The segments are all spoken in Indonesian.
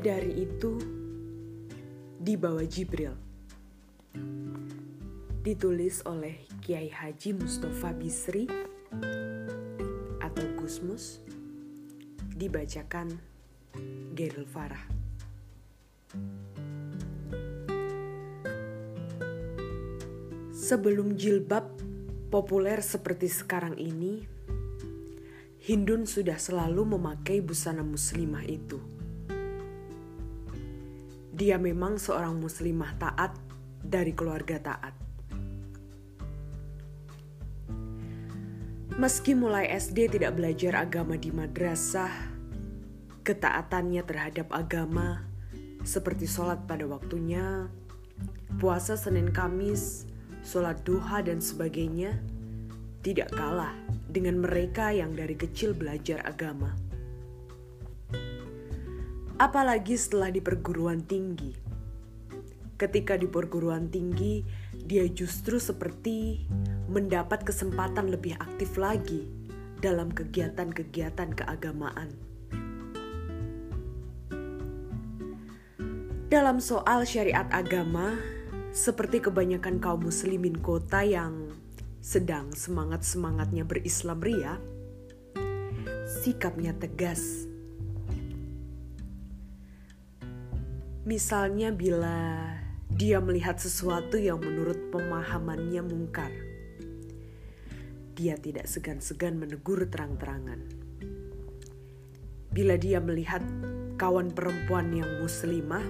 Bidadari itu dibawa Jibril. Ditulis oleh Kiai Haji Mustafa Bisri atau Gusmus. Dibacakan Geril Farah. Sebelum jilbab populer seperti sekarang ini, Hindun sudah selalu memakai busana muslimah itu. Dia memang seorang muslimah taat dari keluarga taat. Meski mulai SD tidak belajar agama di madrasah, ketaatannya terhadap agama seperti sholat pada waktunya, puasa Senin Kamis, sholat duha dan sebagainya tidak kalah dengan mereka yang dari kecil belajar agama apalagi setelah di perguruan tinggi. Ketika di perguruan tinggi, dia justru seperti mendapat kesempatan lebih aktif lagi dalam kegiatan-kegiatan keagamaan. Dalam soal syariat agama, seperti kebanyakan kaum muslimin kota yang sedang semangat-semangatnya berislam ria, sikapnya tegas Misalnya bila dia melihat sesuatu yang menurut pemahamannya mungkar. Dia tidak segan-segan menegur terang-terangan. Bila dia melihat kawan perempuan yang muslimah,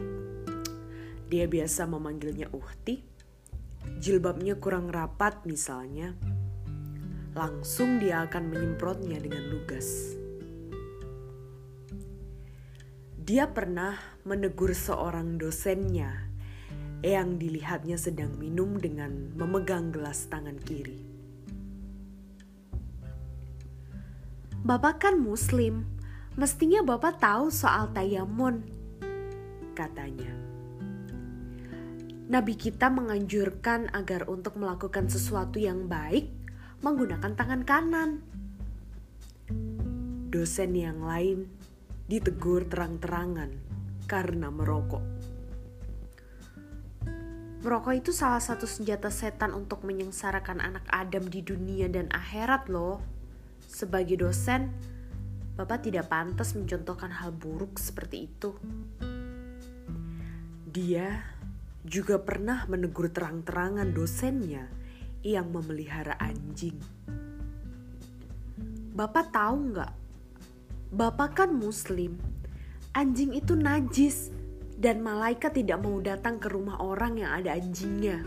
dia biasa memanggilnya uhti. Jilbabnya kurang rapat misalnya. Langsung dia akan menyemprotnya dengan lugas. Dia pernah menegur seorang dosennya yang dilihatnya sedang minum dengan memegang gelas tangan kiri. Bapak kan muslim, mestinya bapak tahu soal tayamun, katanya. Nabi kita menganjurkan agar untuk melakukan sesuatu yang baik menggunakan tangan kanan. Dosen yang lain ditegur terang-terangan karena merokok. Merokok itu salah satu senjata setan untuk menyengsarakan anak Adam di dunia dan akhirat loh. Sebagai dosen, Bapak tidak pantas mencontohkan hal buruk seperti itu. Dia juga pernah menegur terang-terangan dosennya yang memelihara anjing. Bapak tahu nggak Bapak kan muslim. Anjing itu najis dan malaikat tidak mau datang ke rumah orang yang ada anjingnya.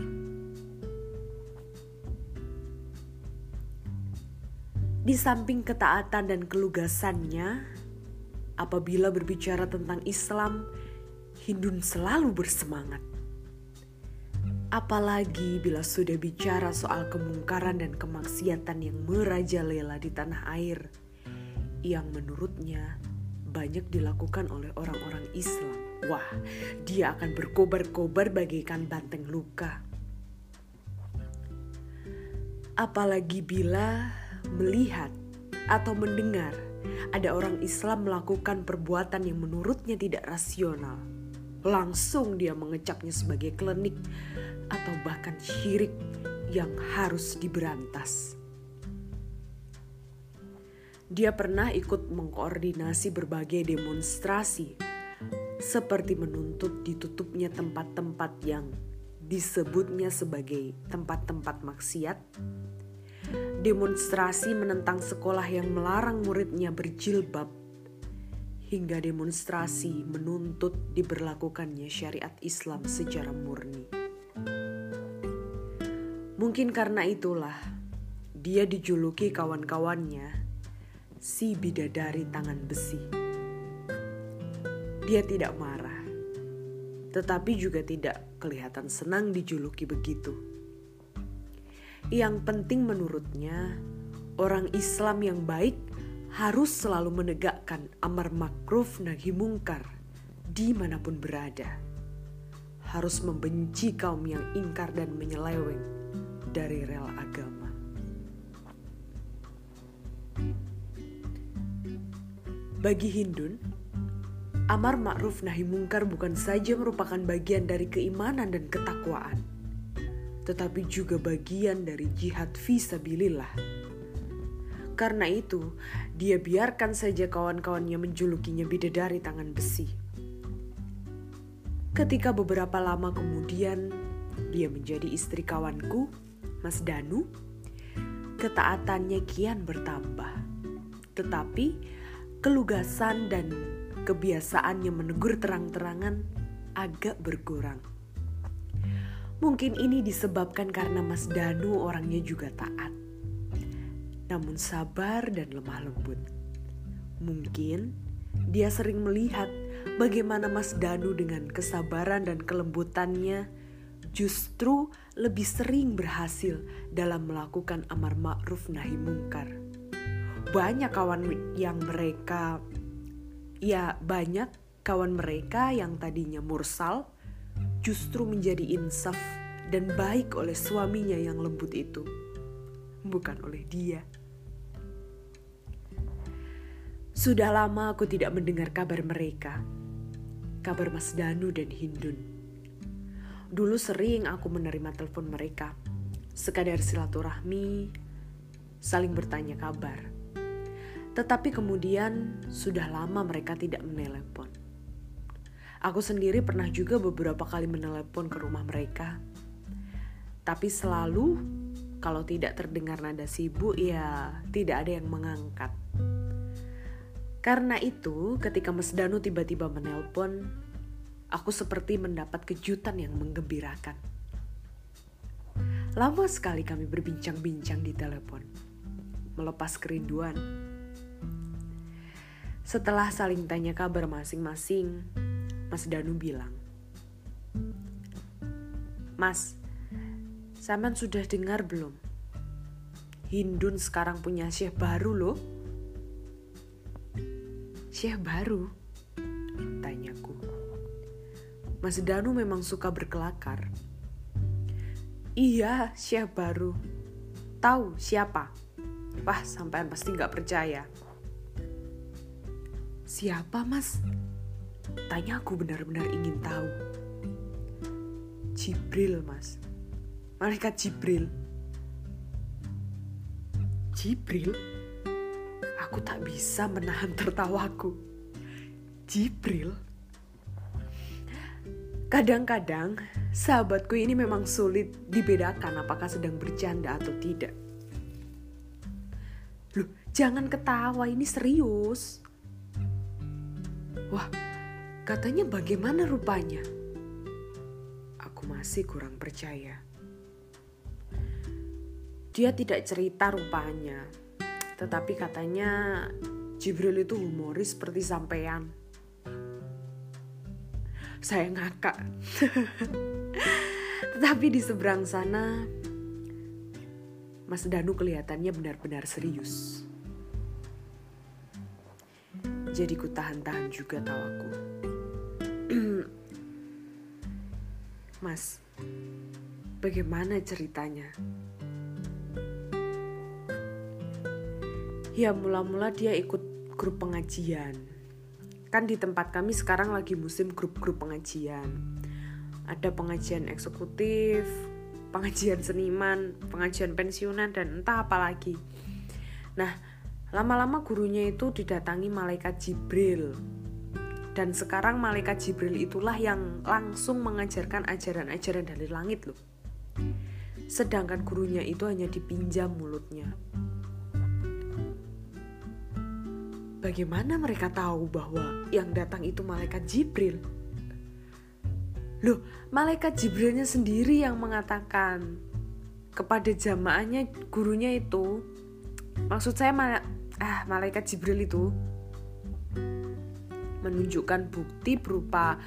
Di samping ketaatan dan kelugasannya, apabila berbicara tentang Islam, Hindun selalu bersemangat. Apalagi bila sudah bicara soal kemungkaran dan kemaksiatan yang merajalela di tanah air yang menurutnya banyak dilakukan oleh orang-orang Islam. Wah, dia akan berkobar-kobar bagaikan banteng luka. Apalagi bila melihat atau mendengar ada orang Islam melakukan perbuatan yang menurutnya tidak rasional. Langsung dia mengecapnya sebagai klinik atau bahkan syirik yang harus diberantas. Dia pernah ikut mengkoordinasi berbagai demonstrasi, seperti menuntut ditutupnya tempat-tempat yang disebutnya sebagai tempat-tempat maksiat, demonstrasi menentang sekolah yang melarang muridnya berjilbab, hingga demonstrasi menuntut diberlakukannya syariat Islam secara murni. Mungkin karena itulah dia dijuluki kawan-kawannya si bidadari tangan besi. Dia tidak marah, tetapi juga tidak kelihatan senang dijuluki begitu. Yang penting menurutnya, orang Islam yang baik harus selalu menegakkan amar makruf nahi mungkar di mana pun berada. Harus membenci kaum yang ingkar dan menyeleweng dari rel agama. Bagi Hindun, amar ma'ruf nahi mungkar bukan saja merupakan bagian dari keimanan dan ketakwaan, tetapi juga bagian dari jihad visabilillah. Karena itu, dia biarkan saja kawan-kawannya menjulukinya bidadari tangan besi. Ketika beberapa lama kemudian dia menjadi istri kawanku, Mas Danu, ketaatannya kian bertambah. Tetapi kelugasan dan kebiasaannya menegur terang-terangan agak berkurang. Mungkin ini disebabkan karena Mas Danu orangnya juga taat. Namun sabar dan lemah lembut. Mungkin dia sering melihat bagaimana Mas Danu dengan kesabaran dan kelembutannya justru lebih sering berhasil dalam melakukan amar ma'ruf nahi mungkar. Banyak kawan yang mereka ya banyak kawan mereka yang tadinya mursal justru menjadi insaf dan baik oleh suaminya yang lembut itu, bukan oleh dia. Sudah lama aku tidak mendengar kabar mereka, kabar Mas Danu dan Hindun. Dulu sering aku menerima telepon mereka, sekadar silaturahmi, saling bertanya kabar. Tetapi kemudian sudah lama mereka tidak menelepon. Aku sendiri pernah juga beberapa kali menelepon ke rumah mereka. Tapi selalu kalau tidak terdengar nada sibuk ya tidak ada yang mengangkat. Karena itu, ketika Mas Danu tiba-tiba menelpon, aku seperti mendapat kejutan yang menggembirakan. Lama sekali kami berbincang-bincang di telepon, melepas kerinduan. Setelah saling tanya kabar masing-masing, Mas Danu bilang, Mas, Saman sudah dengar belum? Hindun sekarang punya syekh baru loh. Syekh baru? Tanyaku. Mas Danu memang suka berkelakar. Iya, Syekh baru. Tahu siapa? Wah, sampean pasti nggak percaya. Siapa, Mas? Tanya aku benar-benar ingin tahu. Jibril, Mas. Malaikat Jibril. Jibril? Aku tak bisa menahan tertawaku. Jibril. Kadang-kadang sahabatku ini memang sulit dibedakan apakah sedang bercanda atau tidak. Loh, jangan ketawa, ini serius. Wah, katanya bagaimana rupanya? Aku masih kurang percaya. Dia tidak cerita rupanya, tetapi katanya Jibril itu humoris seperti sampean. Saya ngakak. Tetapi di seberang sana Mas Danu kelihatannya benar-benar serius. Jadi ku tahan-tahan juga tawaku. Mas, bagaimana ceritanya? ya mula-mula dia ikut grup pengajian kan di tempat kami sekarang lagi musim grup-grup pengajian ada pengajian eksekutif pengajian seniman pengajian pensiunan dan entah apa lagi nah lama-lama gurunya itu didatangi malaikat Jibril. Dan sekarang malaikat Jibril itulah yang langsung mengajarkan ajaran-ajaran dari langit loh. Sedangkan gurunya itu hanya dipinjam mulutnya. Bagaimana mereka tahu bahwa yang datang itu malaikat Jibril? Loh, malaikat Jibrilnya sendiri yang mengatakan kepada jamaahnya gurunya itu maksud saya ah malaikat Jibril itu menunjukkan bukti berupa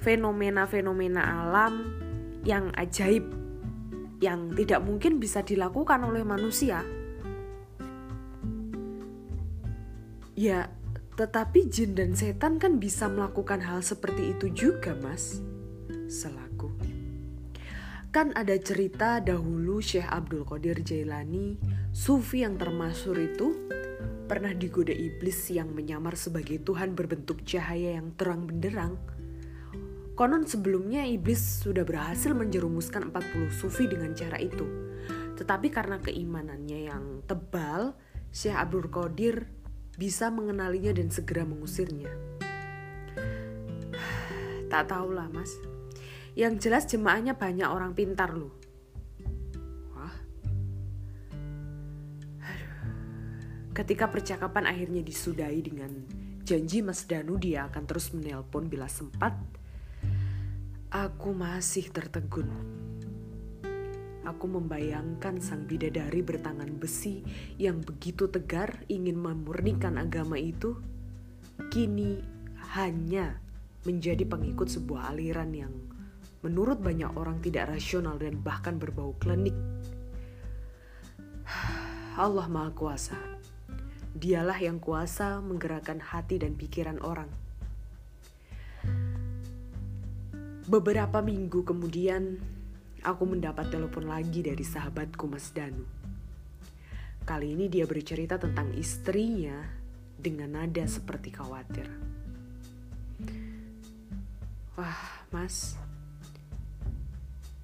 fenomena-fenomena alam yang ajaib yang tidak mungkin bisa dilakukan oleh manusia. Ya, tetapi jin dan setan kan bisa melakukan hal seperti itu juga, Mas. Selaku. Kan ada cerita dahulu Syekh Abdul Qadir Jailani, sufi yang termasyur itu, pernah digoda iblis yang menyamar sebagai Tuhan berbentuk cahaya yang terang benderang. Konon sebelumnya iblis sudah berhasil menjerumuskan 40 sufi dengan cara itu. Tetapi karena keimanannya yang tebal, Syekh Abdul Qadir bisa mengenalinya dan segera mengusirnya. Tak tahulah mas. Yang jelas jemaahnya banyak orang pintar loh. Ketika percakapan akhirnya disudahi dengan janji Mas Danu dia akan terus menelpon bila sempat, Aku masih tertegun. Aku membayangkan sang bidadari bertangan besi yang begitu tegar ingin memurnikan agama itu, kini hanya menjadi pengikut sebuah aliran yang menurut banyak orang tidak rasional dan bahkan berbau klinik. Allah Maha Kuasa. Dialah yang kuasa menggerakkan hati dan pikiran orang Beberapa minggu kemudian, aku mendapat telepon lagi dari sahabatku Mas Danu. Kali ini dia bercerita tentang istrinya dengan nada seperti khawatir. Wah, Mas,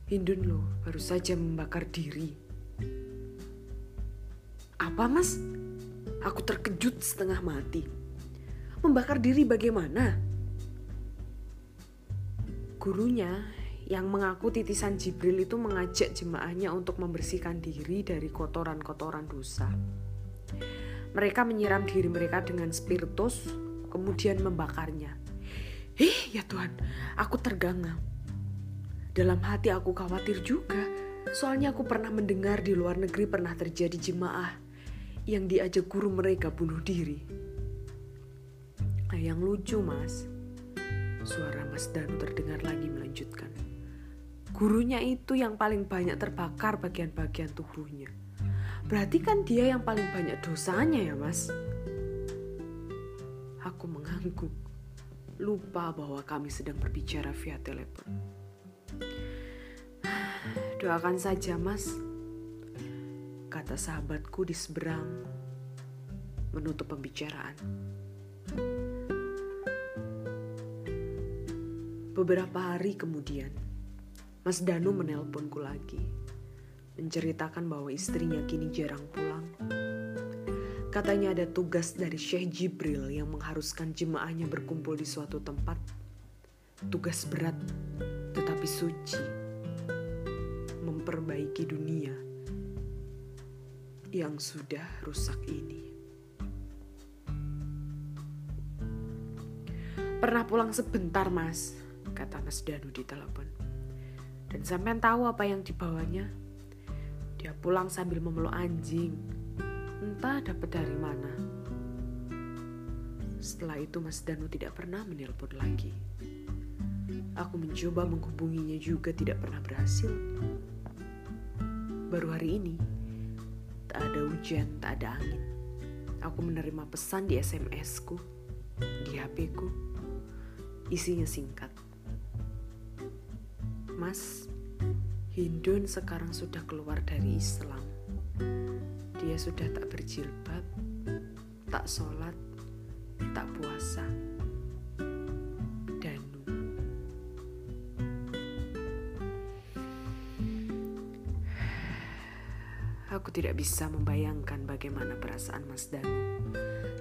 Hindun loh baru saja membakar diri. Apa mas? Aku terkejut setengah mati. Membakar diri bagaimana? Gurunya yang mengaku titisan Jibril itu mengajak jemaahnya untuk membersihkan diri dari kotoran-kotoran dosa. Mereka menyiram diri mereka dengan spiritus, kemudian membakarnya. Hih, ya Tuhan, aku terganggu. Dalam hati aku khawatir juga, soalnya aku pernah mendengar di luar negeri pernah terjadi jemaah yang diajak guru mereka bunuh diri. Nah, yang lucu, Mas Suara Mas Danu terdengar lagi melanjutkan. Gurunya itu yang paling banyak terbakar bagian-bagian tubuhnya. Berarti kan dia yang paling banyak dosanya ya mas? Aku mengangguk. Lupa bahwa kami sedang berbicara via telepon. Doakan saja mas. Kata sahabatku di seberang menutup pembicaraan. Beberapa hari kemudian, Mas Danu menelponku lagi, menceritakan bahwa istrinya kini jarang pulang. Katanya ada tugas dari Syekh Jibril yang mengharuskan jemaahnya berkumpul di suatu tempat. Tugas berat, tetapi suci. Memperbaiki dunia yang sudah rusak ini. Pernah pulang sebentar, Mas kata Mas Danu di telepon. Dan sampean tahu apa yang dibawanya? Dia pulang sambil memeluk anjing. Entah dapat dari mana. Setelah itu Mas Danu tidak pernah menelpon lagi. Aku mencoba menghubunginya juga tidak pernah berhasil. Baru hari ini, tak ada hujan, tak ada angin. Aku menerima pesan di SMS-ku, di HP-ku. Isinya singkat. Mas, Hindun sekarang sudah keluar dari Islam. Dia sudah tak berjilbab, tak sholat, tak puasa. Tidak bisa membayangkan bagaimana perasaan Mas Danu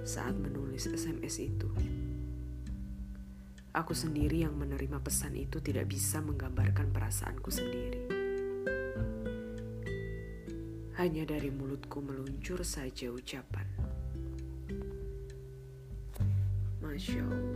saat menulis SMS itu. Aku sendiri yang menerima pesan itu tidak bisa menggambarkan perasaanku sendiri. Hanya dari mulutku meluncur saja ucapan. Masya Allah.